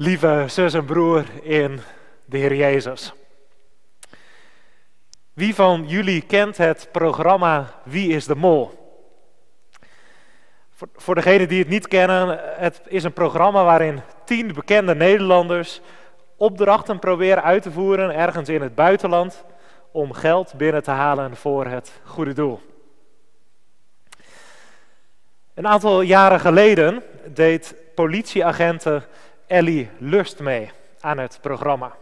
lieve zus en broer in de Heer Jezus. Wie van jullie kent het programma Wie is de Mol? Voor, voor degenen die het niet kennen, het is een programma waarin tien bekende Nederlanders opdrachten proberen uit te voeren ergens in het buitenland om geld binnen te halen voor het goede doel. Een aantal jaren geleden deed politieagenten Ellie Lust mee aan het programma.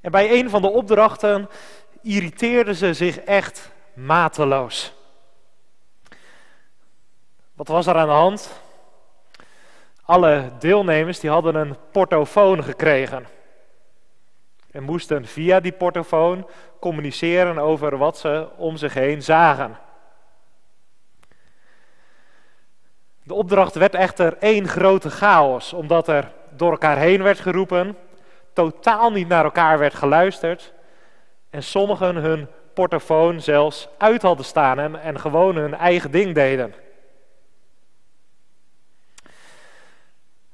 En bij een van de opdrachten irriteerde ze zich echt mateloos. Wat was er aan de hand? Alle deelnemers die hadden een portofoon gekregen. En moesten via die portofoon communiceren over wat ze om zich heen zagen. De opdracht werd echter één grote chaos, omdat er door elkaar heen werd geroepen, totaal niet naar elkaar werd geluisterd en sommigen hun portofoon zelfs uit hadden staan en, gewoon hun eigen ding deden.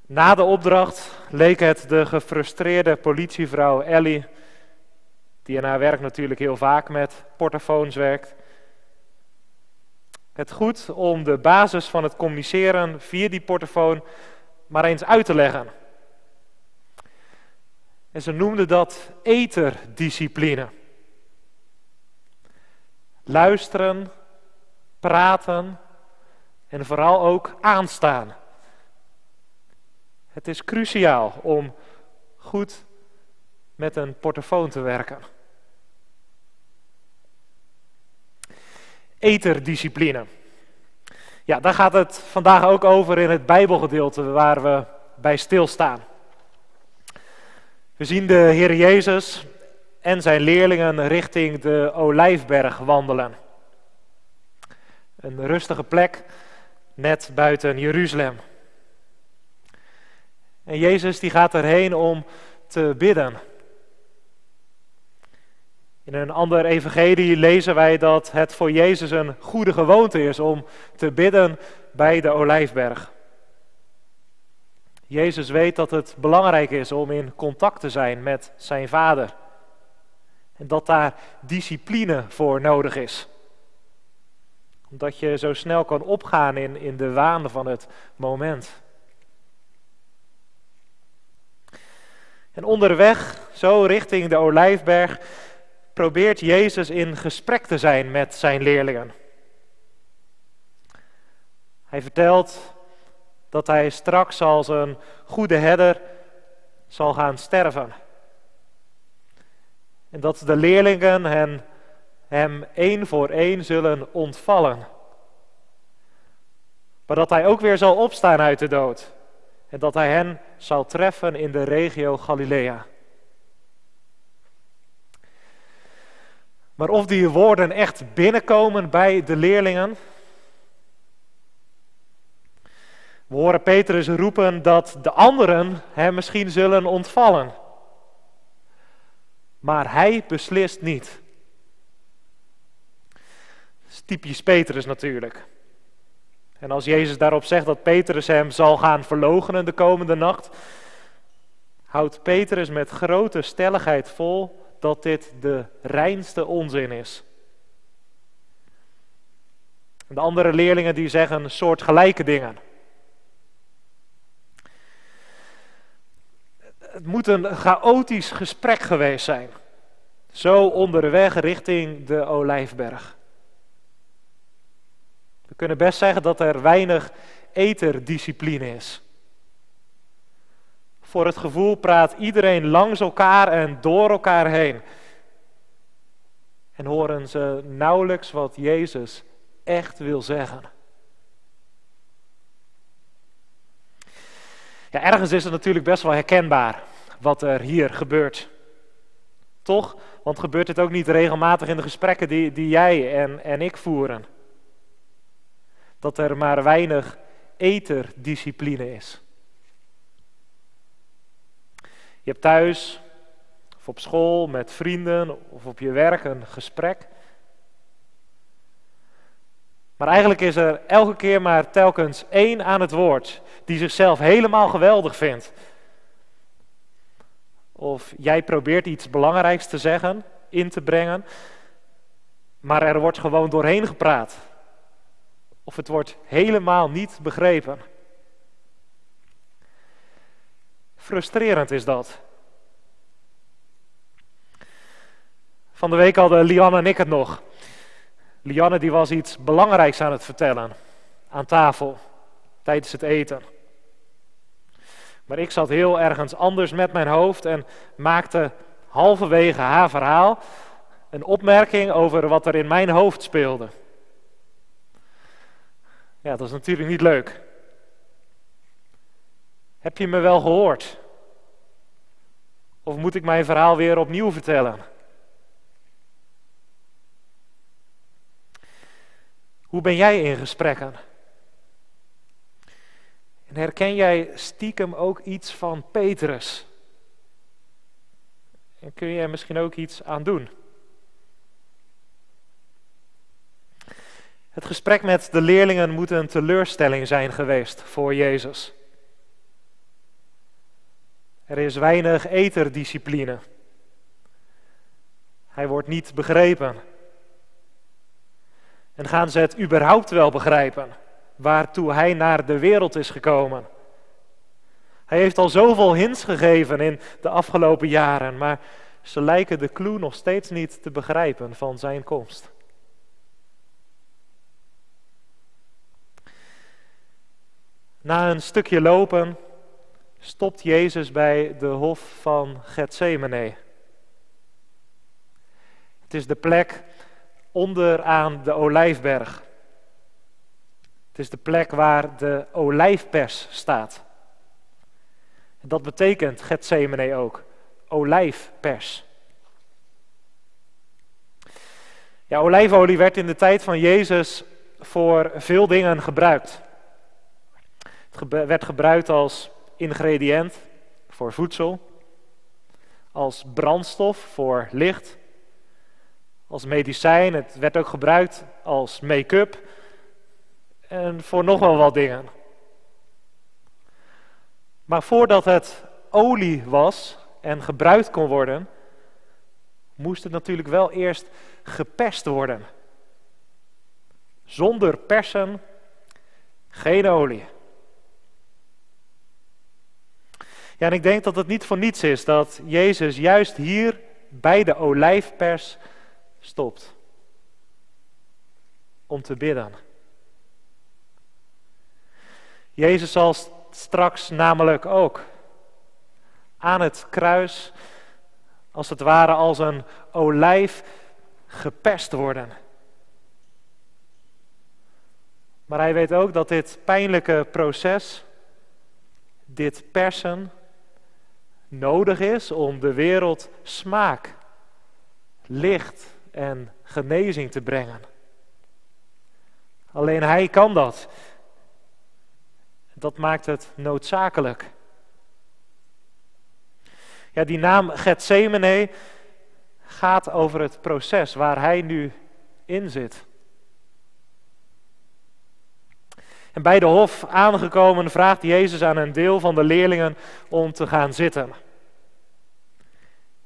Na de opdracht leek het de gefrustreerde politievrouw Ellie, die in haar werk natuurlijk heel vaak met portofoons werkt, het goed om de basis van het communiceren via die portofoon maar eens uit te leggen. En ze noemde dat eterdiscipline. Luisteren, praten en vooral ook aanstaan. Het is cruciaal om goed met een portofoon te werken. Eterdiscipline. Ja, daar gaat het vandaag ook over in het Bijbelgedeelte waar we bij stilstaan. We zien de Heer Jezus en zijn leerlingen richting de Olijfberg wandelen. Een rustige plek net buiten Jeruzalem. En Jezus die gaat erheen om te bidden. In een ander evangelie lezen wij dat het voor Jezus een goede gewoonte is om te bidden bij de olijfberg. Jezus weet dat het belangrijk is om in contact te zijn met zijn vader. En dat daar discipline voor nodig is. Omdat je zo snel kan opgaan in, in de waan van het moment. En onderweg, zo richting de olijfberg, probeert Jezus in gesprek te zijn met zijn leerlingen. Hij vertelt dat hij straks als een goede herder zal gaan sterven. En dat de leerlingen hen, hem één voor één zullen ontvallen. Maar dat hij ook weer zal opstaan uit de dood. En dat hij hen zal treffen in de regio Galilea. Maar of die woorden echt binnenkomen bij de leerlingen. We horen Petrus roepen dat de anderen hem misschien zullen ontvallen. Maar hij beslist niet. Typisch Petrus natuurlijk. En als Jezus daarop zegt dat Petrus hem zal gaan verloochenen de komende nacht, houdt Petrus met grote stelligheid vol dat dit de reinste onzin is. De andere leerlingen die zeggen soortgelijke dingen. Het moet een chaotisch gesprek geweest zijn. Zo onderweg richting de Olijfberg. We kunnen best zeggen dat er weinig eterdiscipline is. Voor het gevoel praat iedereen langs elkaar en door elkaar heen. En horen ze nauwelijks wat Jezus echt wil zeggen. Ja, ergens is het natuurlijk best wel herkenbaar wat er hier gebeurt. Toch? Want gebeurt het ook niet regelmatig in de gesprekken die, die jij en, en ik voeren? Dat er maar weinig eterdiscipline is. Je hebt thuis of op school met vrienden of op je werk een gesprek. Maar eigenlijk is er elke keer maar telkens één aan het woord die zichzelf helemaal geweldig vindt. Of jij probeert iets belangrijks te zeggen, in te brengen, maar er wordt gewoon doorheen gepraat. Of het wordt helemaal niet begrepen. Frustrerend is dat. Van de week hadden Lianne en ik het nog. Lianne die was iets belangrijks aan het vertellen aan tafel tijdens het eten. Maar ik zat heel ergens anders met mijn hoofd en maakte halverwege haar verhaal een opmerking over wat er in mijn hoofd speelde. Ja, dat is natuurlijk niet leuk. Heb je me wel gehoord? Of moet ik mijn verhaal weer opnieuw vertellen? Hoe ben jij in gesprekken? En herken jij stiekem ook iets van Petrus? En kun je er misschien ook iets aan doen? Het gesprek met de leerlingen moet een teleurstelling zijn geweest voor Jezus. Er is weinig eterdiscipline. Hij wordt niet begrepen. En gaan ze het überhaupt wel begrijpen, waartoe hij naar de wereld is gekomen? Hij heeft al zoveel hints gegeven in de afgelopen jaren, maar ze lijken de clue nog steeds niet te begrijpen van zijn komst. Na een stukje lopen stopt Jezus bij de hof van Gethsemane. Het is de plek onderaan de olijfberg. Het is de plek waar de olijfpers staat. Dat betekent Gethsemane ook, olijfpers. Ja, olijfolie werd in de tijd van Jezus voor veel dingen gebruikt. Het werd gebruikt als ingrediënt voor voedsel, als brandstof voor licht, als medicijn. Het werd ook gebruikt als make-up en voor nog wel wat dingen. Maar voordat het olie was en gebruikt kon worden, moest het natuurlijk wel eerst geperst worden. Zonder persen geen olie. Ja, en ik denk dat het niet voor niets is dat Jezus juist hier bij de olijfpers stopt. Om te bidden. Jezus zal straks namelijk ook aan het kruis, als het ware als een olijf, gepest worden. Maar hij weet ook dat dit pijnlijke proces, dit persen, nodig is om de wereld smaak, licht en genezing te brengen. Alleen Hij kan dat. Dat maakt het noodzakelijk. Ja, die naam Gethsemane gaat over het proces waar Hij nu in zit. En bij de hof aangekomen vraagt Jezus aan een deel van de leerlingen om te gaan zitten.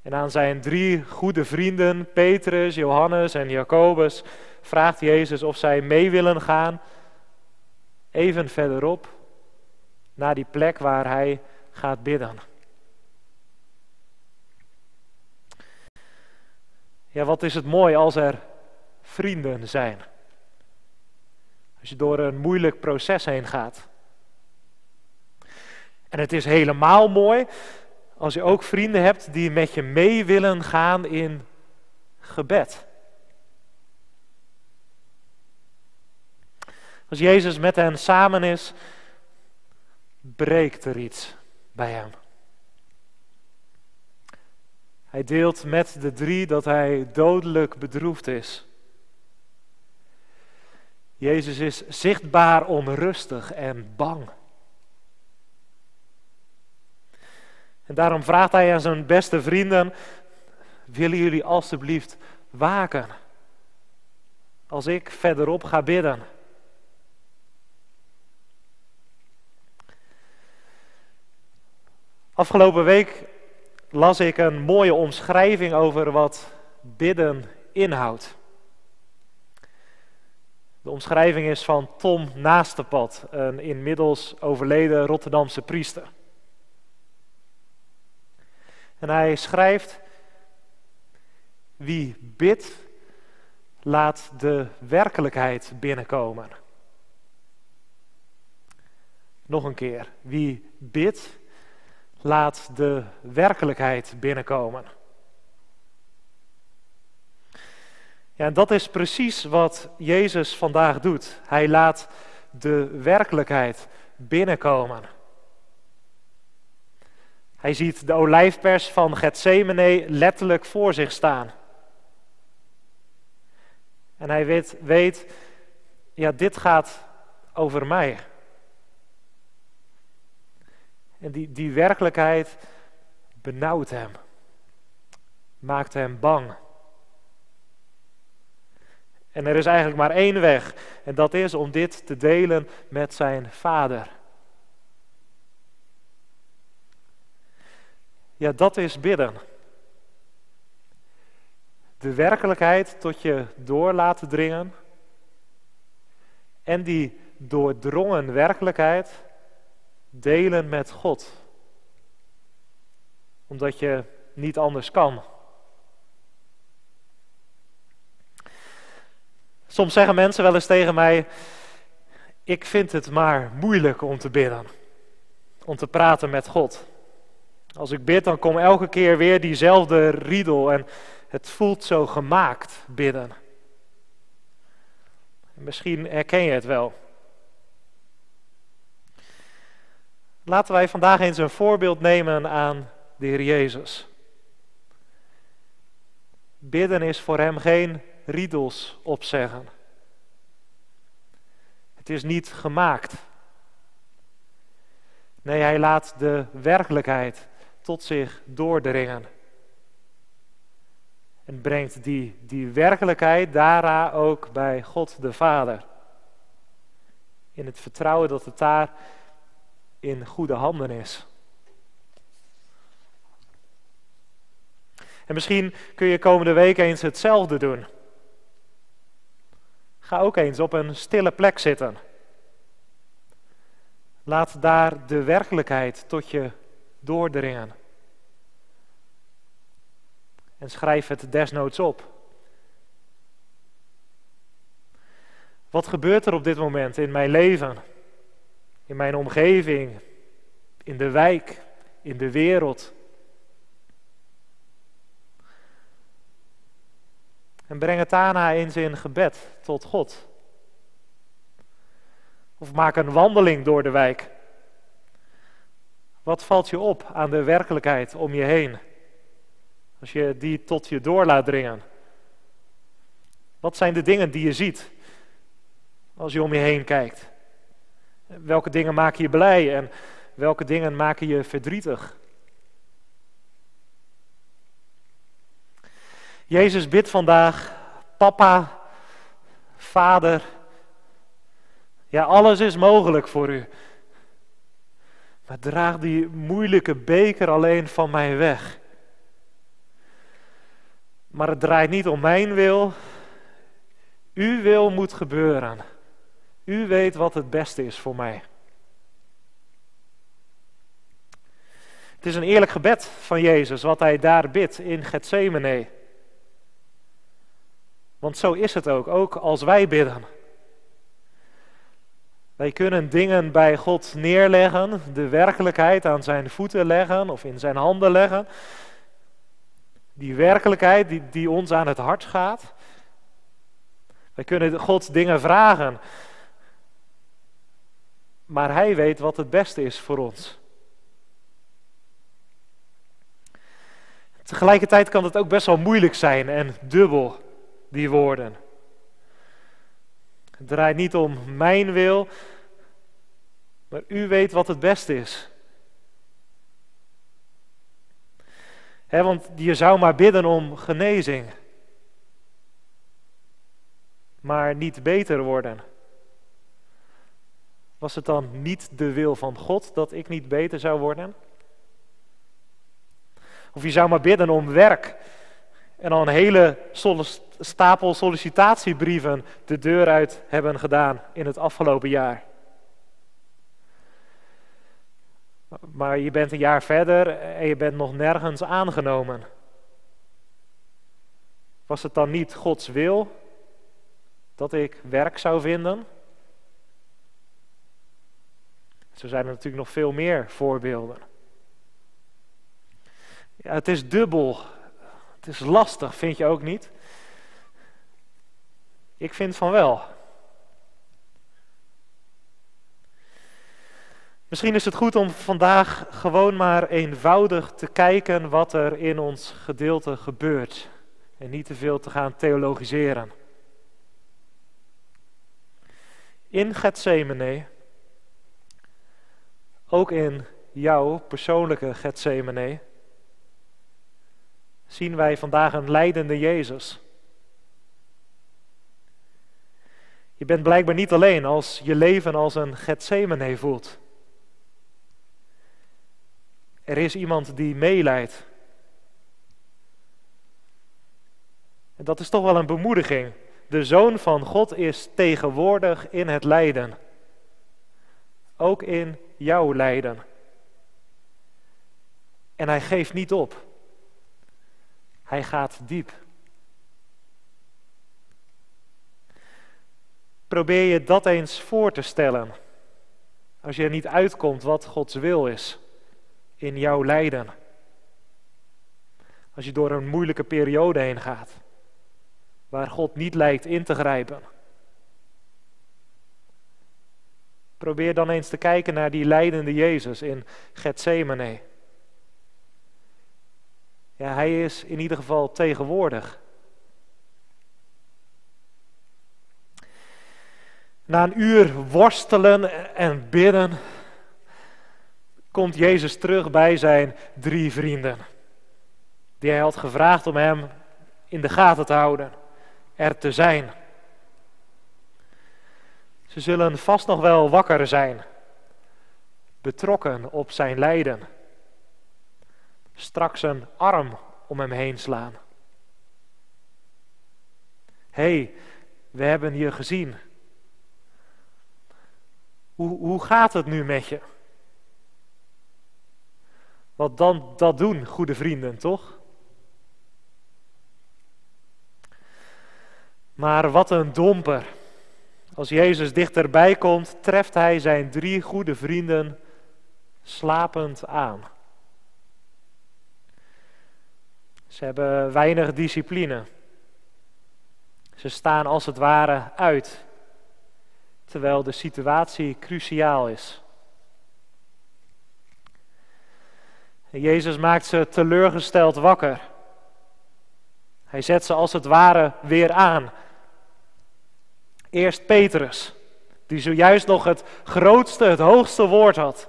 En aan zijn drie goede vrienden, Petrus, Johannes en Jacobus, vraagt Jezus of zij mee willen gaan, even verderop, naar die plek waar hij gaat bidden. Ja, wat is het mooi als er vrienden zijn. Als je door een moeilijk proces heen gaat. En het is helemaal mooi als je ook vrienden hebt die met je mee willen gaan in gebed. Als Jezus met hen samen is, breekt er iets bij hem. Hij deelt met de drie dat hij dodelijk bedroefd is. Jezus is zichtbaar onrustig en bang. En daarom vraagt hij aan zijn beste vrienden: willen jullie alstublieft waken? Als ik verderop ga bidden. Afgelopen week las ik een mooie omschrijving over wat bidden inhoudt. De omschrijving is van Tom Naastepad, een inmiddels overleden Rotterdamse priester. En hij schrijft: Wie bidt, laat de werkelijkheid binnenkomen. Nog een keer. Wie bidt, laat de werkelijkheid binnenkomen. En dat is precies wat Jezus vandaag doet. Hij laat de werkelijkheid binnenkomen. Hij ziet de olijfpers van Gethsemane letterlijk voor zich staan. En hij weet, weet, ja, dit gaat over mij. En die, die werkelijkheid benauwt hem, maakt hem bang. En er is eigenlijk maar één weg, en dat is om dit te delen met zijn vader. Ja, dat is bidden. De werkelijkheid tot je door laten dringen. En die doordrongen werkelijkheid delen met God. Omdat je niet anders kan. Soms zeggen mensen wel eens tegen mij: Ik vind het maar moeilijk om te bidden, om te praten met God. Als ik bid, dan komt elke keer weer diezelfde riedel en het voelt zo gemaakt bidden. Misschien herken je het wel. Laten wij vandaag eens een voorbeeld nemen aan de Heer Jezus. Bidden is voor hem geen riedels opzeggen. Het is niet gemaakt. Nee, hij laat de werkelijkheid tot zich doordringen. En brengt die, die werkelijkheid daarna ook bij God de Vader. In het vertrouwen dat het daar in goede handen is. En misschien kun je komende week eens hetzelfde doen. Ga ook eens op een stille plek zitten. Laat daar de werkelijkheid tot je doordringen. En schrijf het desnoods op. Wat gebeurt er op dit moment in mijn leven? In mijn omgeving? In de wijk? In de wereld? En breng het daarna in gebed tot God. Of maak een wandeling door de wijk. Wat valt je op aan de werkelijkheid om je heen? Als je die tot je door laat dringen. Wat zijn de dingen die je ziet als je om je heen kijkt? Welke dingen maken je blij en welke dingen maken je verdrietig? Jezus bidt vandaag, papa, vader, ja alles is mogelijk voor u. Maar draag die moeilijke beker alleen van mij weg. Maar het draait niet om mijn wil. Uw wil moet gebeuren. U weet wat het beste is voor mij. Het is een eerlijk gebed van Jezus wat hij daar bidt in Gethsemane. Want zo is het ook, ook als wij bidden. Wij kunnen dingen bij God neerleggen, de werkelijkheid aan zijn voeten leggen of in zijn handen leggen. Die werkelijkheid die, die ons aan het hart gaat. Wij kunnen God dingen vragen. Maar Hij weet wat het beste is voor ons. Tegelijkertijd kan het ook best wel moeilijk zijn en dubbel die woorden. Het draait niet om mijn wil, maar u weet wat het beste is. want je zou maar bidden om genezing, maar niet beter worden. Was het dan niet de wil van God dat ik niet beter zou worden? Of je zou maar bidden om werk. En al een hele stapel sollicitatiebrieven de deur uit hebben gedaan in het afgelopen jaar. Maar je bent een jaar verder en je bent nog nergens aangenomen. Was het dan niet Gods wil dat ik werk zou vinden? Zo zijn er natuurlijk nog veel meer voorbeelden. Het is dubbel. Is lastig, vind je ook niet? Ik vind van wel. Misschien is het goed om vandaag gewoon maar eenvoudig te kijken wat er in ons gedeelte gebeurt. En niet te veel te gaan theologiseren. In Gethsemane, ook in jouw persoonlijke Gethsemane, zien wij vandaag een leidende Jezus. Je bent blijkbaar niet alleen als je leven als een Gethsemane voelt. Er is iemand die meeleidt. En dat is toch wel een bemoediging. De Zoon van God is tegenwoordig in het lijden. Ook in jouw lijden. En hij geeft niet op. Hij gaat diep. Probeer je dat eens voor te stellen. Als je er niet uitkomt wat Gods wil is in jouw lijden. Als je door een moeilijke periode heen gaat, waar God niet lijkt in te grijpen. Probeer dan eens te kijken naar die leidende Jezus in Gethsemane. Ja, hij is in ieder geval tegenwoordig. Na een uur worstelen en bidden komt Jezus terug bij zijn drie vrienden. Die hij had gevraagd om hem in de gaten te houden, er te zijn. Ze zullen vast nog wel wakker zijn, betrokken op zijn lijden. Straks een arm om hem heen slaan. Hé, hey, we hebben je gezien. Hoe, hoe gaat het nu met je? Wat dan dat doen, goede vrienden, toch? Maar wat een domper. Als Jezus dichterbij komt, treft hij zijn drie goede vrienden slapend aan. Ze hebben weinig discipline. Ze staan als het ware uit, terwijl de situatie cruciaal is. Jezus maakt ze teleurgesteld wakker. Hij zet ze als het ware weer aan. Eerst Petrus, die zojuist nog het grootste, het hoogste woord had.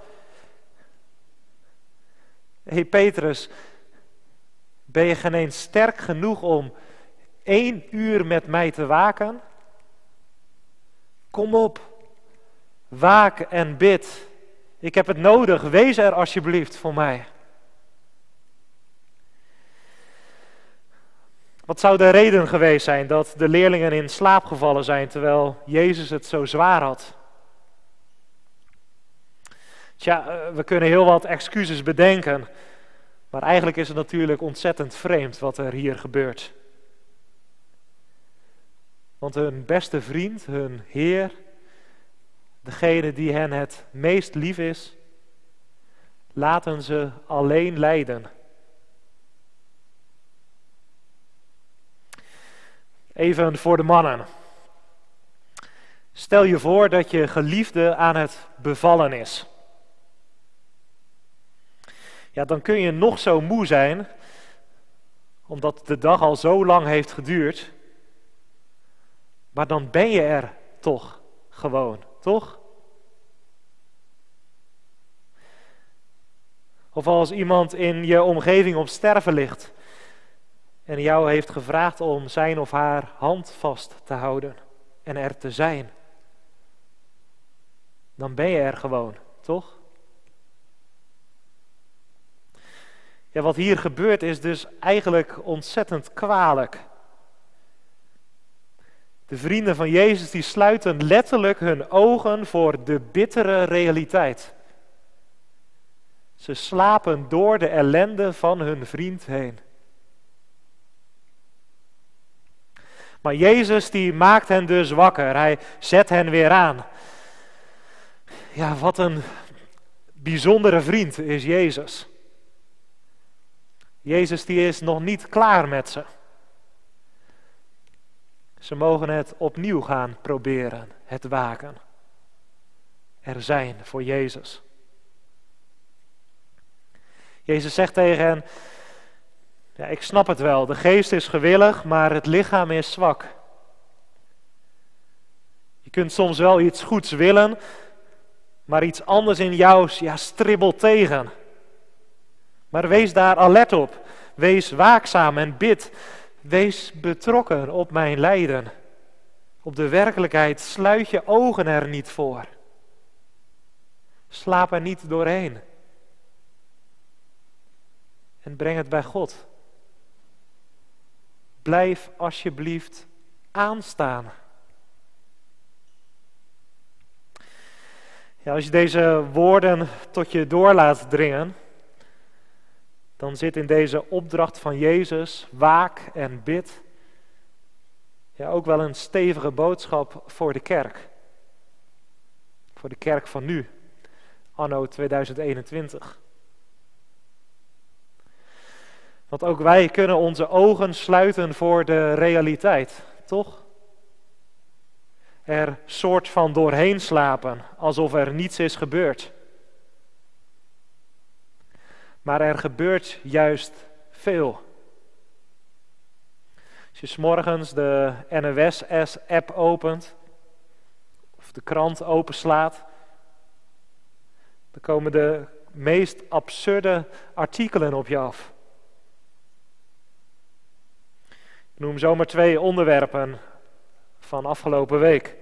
Hé Petrus, ben je geen eens sterk genoeg om één uur met mij te waken? Kom op, waak en bid. Ik heb het nodig, wees er alsjeblieft voor mij. Wat zou de reden geweest zijn dat de leerlingen in slaap gevallen zijn terwijl Jezus het zo zwaar had? Tja, eh, we kunnen heel wat excuses bedenken, maar eigenlijk is het natuurlijk ontzettend vreemd wat er hier gebeurt. Want hun beste vriend, hun Heer, degene die hen het meest lief is, laten ze alleen lijden. Even voor de mannen. Stel je voor dat je geliefde aan het bevallen is. Ja, dan kun je nog zo moe zijn, omdat de dag al zo lang heeft geduurd. Maar dan ben je er toch gewoon, toch? Of als iemand in je omgeving op sterven ligt en jou heeft gevraagd om zijn of haar hand vast te houden en er te zijn, dan ben je er gewoon, toch? Ja, wat hier gebeurt is dus eigenlijk ontzettend kwalijk. De vrienden van Jezus die sluiten letterlijk hun ogen voor de bittere realiteit. Ze slapen door de ellende van hun vriend heen. Maar Jezus die maakt hen dus wakker. Hij zet hen weer aan. Ja, wat een bijzondere vriend is Jezus. Jezus die is nog niet klaar met ze. Ze mogen het opnieuw gaan proberen, het waken. Er zijn voor Jezus. Jezus zegt tegen hen, ja, ik snap het wel, de geest is gewillig, maar het lichaam is zwak. Je kunt soms wel iets goeds willen, maar iets anders in jou ja, stribbelt tegen. Maar wees daar alert op. Wees waakzaam en bid. Wees betrokken op mijn lijden. Op de werkelijkheid sluit je ogen er niet voor. Slaap er niet doorheen. En breng het bij God. Blijf alsjeblieft aanstaan. Ja, als je deze woorden tot je door laat dringen, dan zit in deze opdracht van Jezus, waak en bid, ja, ook wel een stevige boodschap voor de kerk. Voor de kerk van nu, anno 2021. Want ook wij kunnen onze ogen sluiten voor de realiteit, toch? Er soort van doorheen slapen, alsof er niets is gebeurd. Maar er gebeurt juist veel. Als je s'morgens de NOS-app opent, of de krant openslaat, dan komen de meest absurde artikelen op je af. Ik noem zomaar twee onderwerpen van afgelopen week.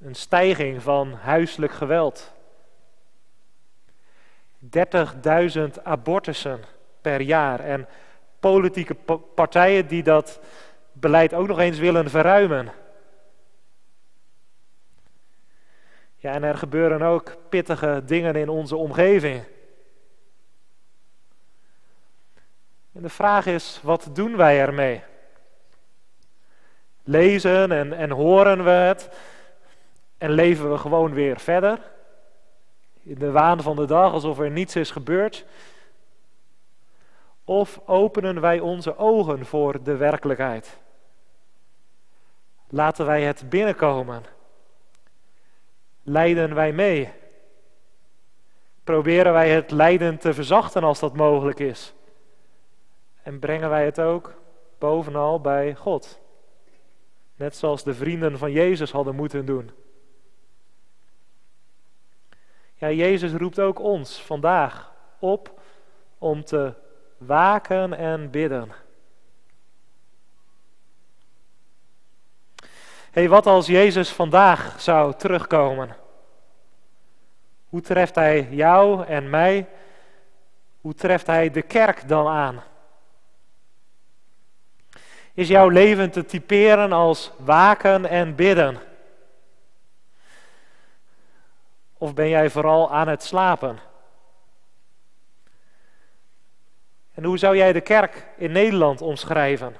Een stijging van huiselijk geweld 30.000 abortussen per jaar. En politieke partijen die dat beleid ook nog eens willen verruimen. Ja, en er gebeuren ook pittige dingen in onze omgeving. En de vraag is, wat doen wij ermee? Lezen en, en horen we het en leven we gewoon weer verder? In de waan van de dag alsof er niets is gebeurd? Of openen wij onze ogen voor de werkelijkheid? Laten wij het binnenkomen? Leiden wij mee? Proberen wij het lijden te verzachten als dat mogelijk is? En brengen wij het ook bovenal bij God? Net zoals de vrienden van Jezus hadden moeten doen. Ja, Jezus roept ook ons vandaag op om te waken en bidden. hey, wat als Jezus vandaag zou terugkomen? Hoe treft Hij jou en mij? Hoe treft Hij de kerk dan aan? Is jouw leven te typeren als waken en bidden? Of ben jij vooral aan het slapen? En hoe zou jij de kerk in Nederland omschrijven?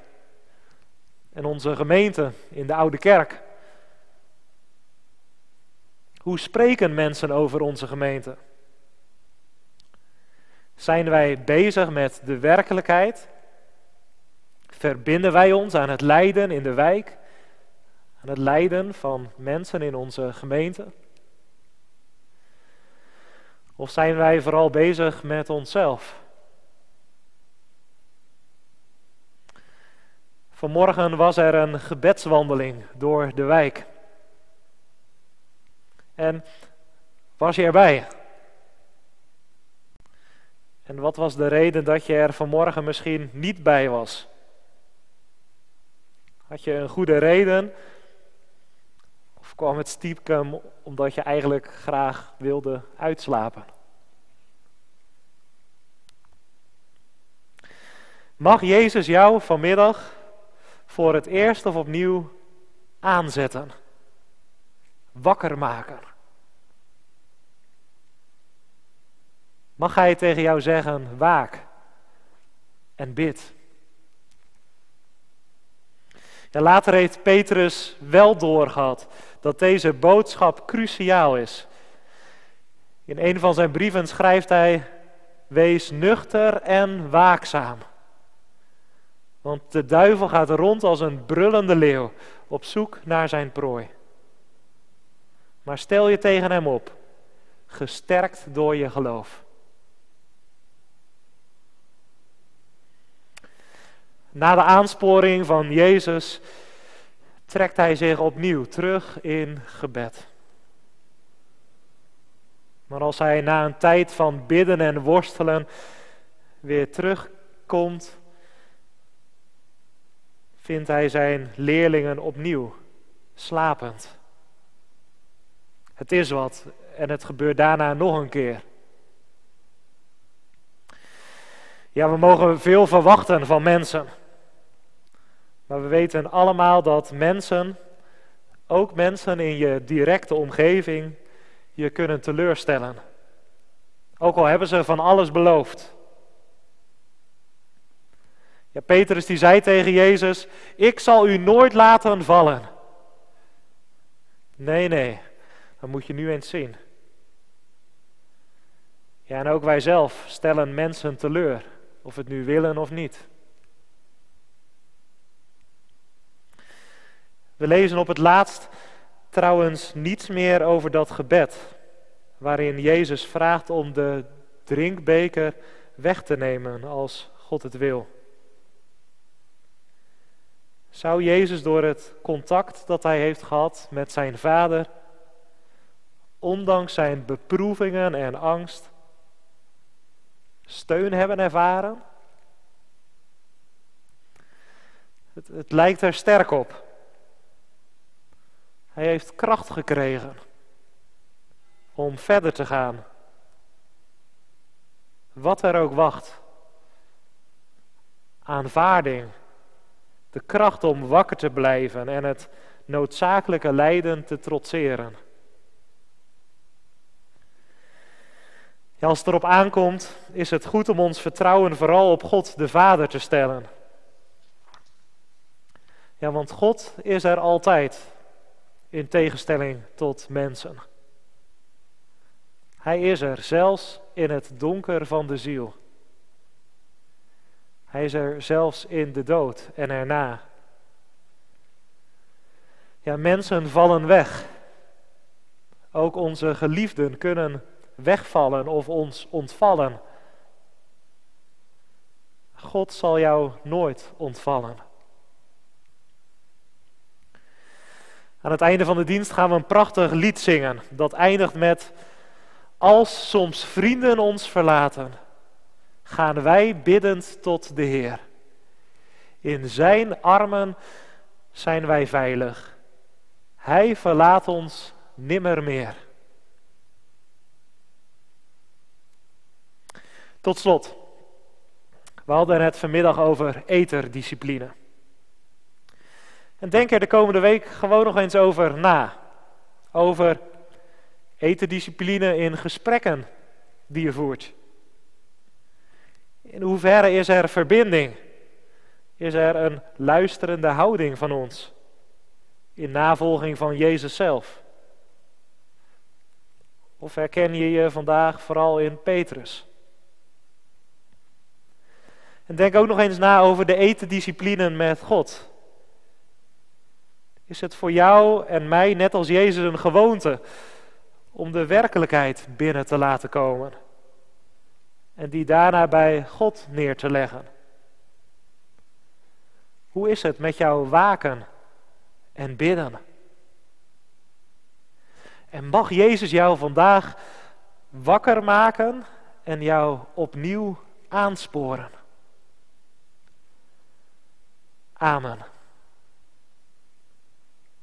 En onze gemeente in de Oude Kerk? Hoe spreken mensen over onze gemeente? Zijn wij bezig met de werkelijkheid? Verbinden wij ons aan het lijden in de wijk? Aan het lijden van mensen in onze gemeente? Of zijn wij vooral bezig met onszelf? Vanmorgen was er een gebedswandeling door de wijk. En was je erbij? En wat was de reden dat je er vanmorgen misschien niet bij was? Had je een goede reden? Of kwam het stiekem omdat je eigenlijk graag wilde uitslapen? Mag Jezus jou vanmiddag voor het eerst of opnieuw aanzetten? Wakker maken? Mag hij tegen jou zeggen, waak en bid? Ja, later heeft Petrus wel doorgehad dat deze boodschap cruciaal is. In een van zijn brieven schrijft hij: Wees nuchter en waakzaam. Want de duivel gaat rond als een brullende leeuw op zoek naar zijn prooi. Maar stel je tegen hem op, gesterkt door je geloof. Na de aansporing van Jezus trekt hij zich opnieuw terug in gebed. Maar als hij na een tijd van bidden en worstelen weer terugkomt, vindt hij zijn leerlingen opnieuw slapend. Het is wat en het gebeurt daarna nog een keer. Ja, we mogen veel verwachten van mensen. Maar we weten allemaal dat mensen, ook mensen in je directe omgeving, je kunnen teleurstellen. Ook al hebben ze van alles beloofd. Ja, Petrus die zei tegen Jezus, ik zal u nooit laten vallen. Nee, nee, dat moet je nu eens zien. Ja, en ook wij zelf stellen mensen teleur, of het nu willen of niet. We lezen op het laatst trouwens niets meer over dat gebed, waarin Jezus vraagt om de drinkbeker weg te nemen als God het wil. Zou Jezus door het contact dat hij heeft gehad met zijn vader, ondanks zijn beproevingen en angst, steun hebben ervaren? Het, het lijkt er sterk op. Hij heeft kracht gekregen om verder te gaan. Wat er ook wacht. Aanvaarding. De kracht om wakker te blijven en het noodzakelijke lijden te trotseren. Als het erop aankomt, is het goed om ons vertrouwen vooral op God de Vader te stellen. Ja, want God is er altijd in tegenstelling tot mensen. Hij is er zelfs in het donker van de ziel. Hij is er zelfs in de dood en erna. Ja, mensen vallen weg. Ook onze geliefden kunnen wegvallen of ons ontvallen. God zal jou nooit ontvallen. Aan het einde van de dienst gaan we een prachtig lied zingen. Dat eindigt met: Als soms vrienden ons verlaten, gaan wij biddend tot de Heer. In Zijn armen zijn wij veilig. Hij verlaat ons nimmer meer. Tot slot, we hadden het vanmiddag over eterdiscipline. En denk er de komende week gewoon nog eens over na. Over etendiscipline in gesprekken die je voert. In hoeverre is er verbinding? Is er een luisterende houding van ons? In navolging van Jezus zelf? Of herken je je vandaag vooral in Petrus? En denk ook nog eens na over de etendiscipline met God. Is het voor jou en mij, net als Jezus, een gewoonte om de werkelijkheid binnen te laten komen en die daarna bij God neer te leggen? Hoe is het met jouw waken en bidden? En mag Jezus jou vandaag wakker maken en jou opnieuw aansporen? Amen.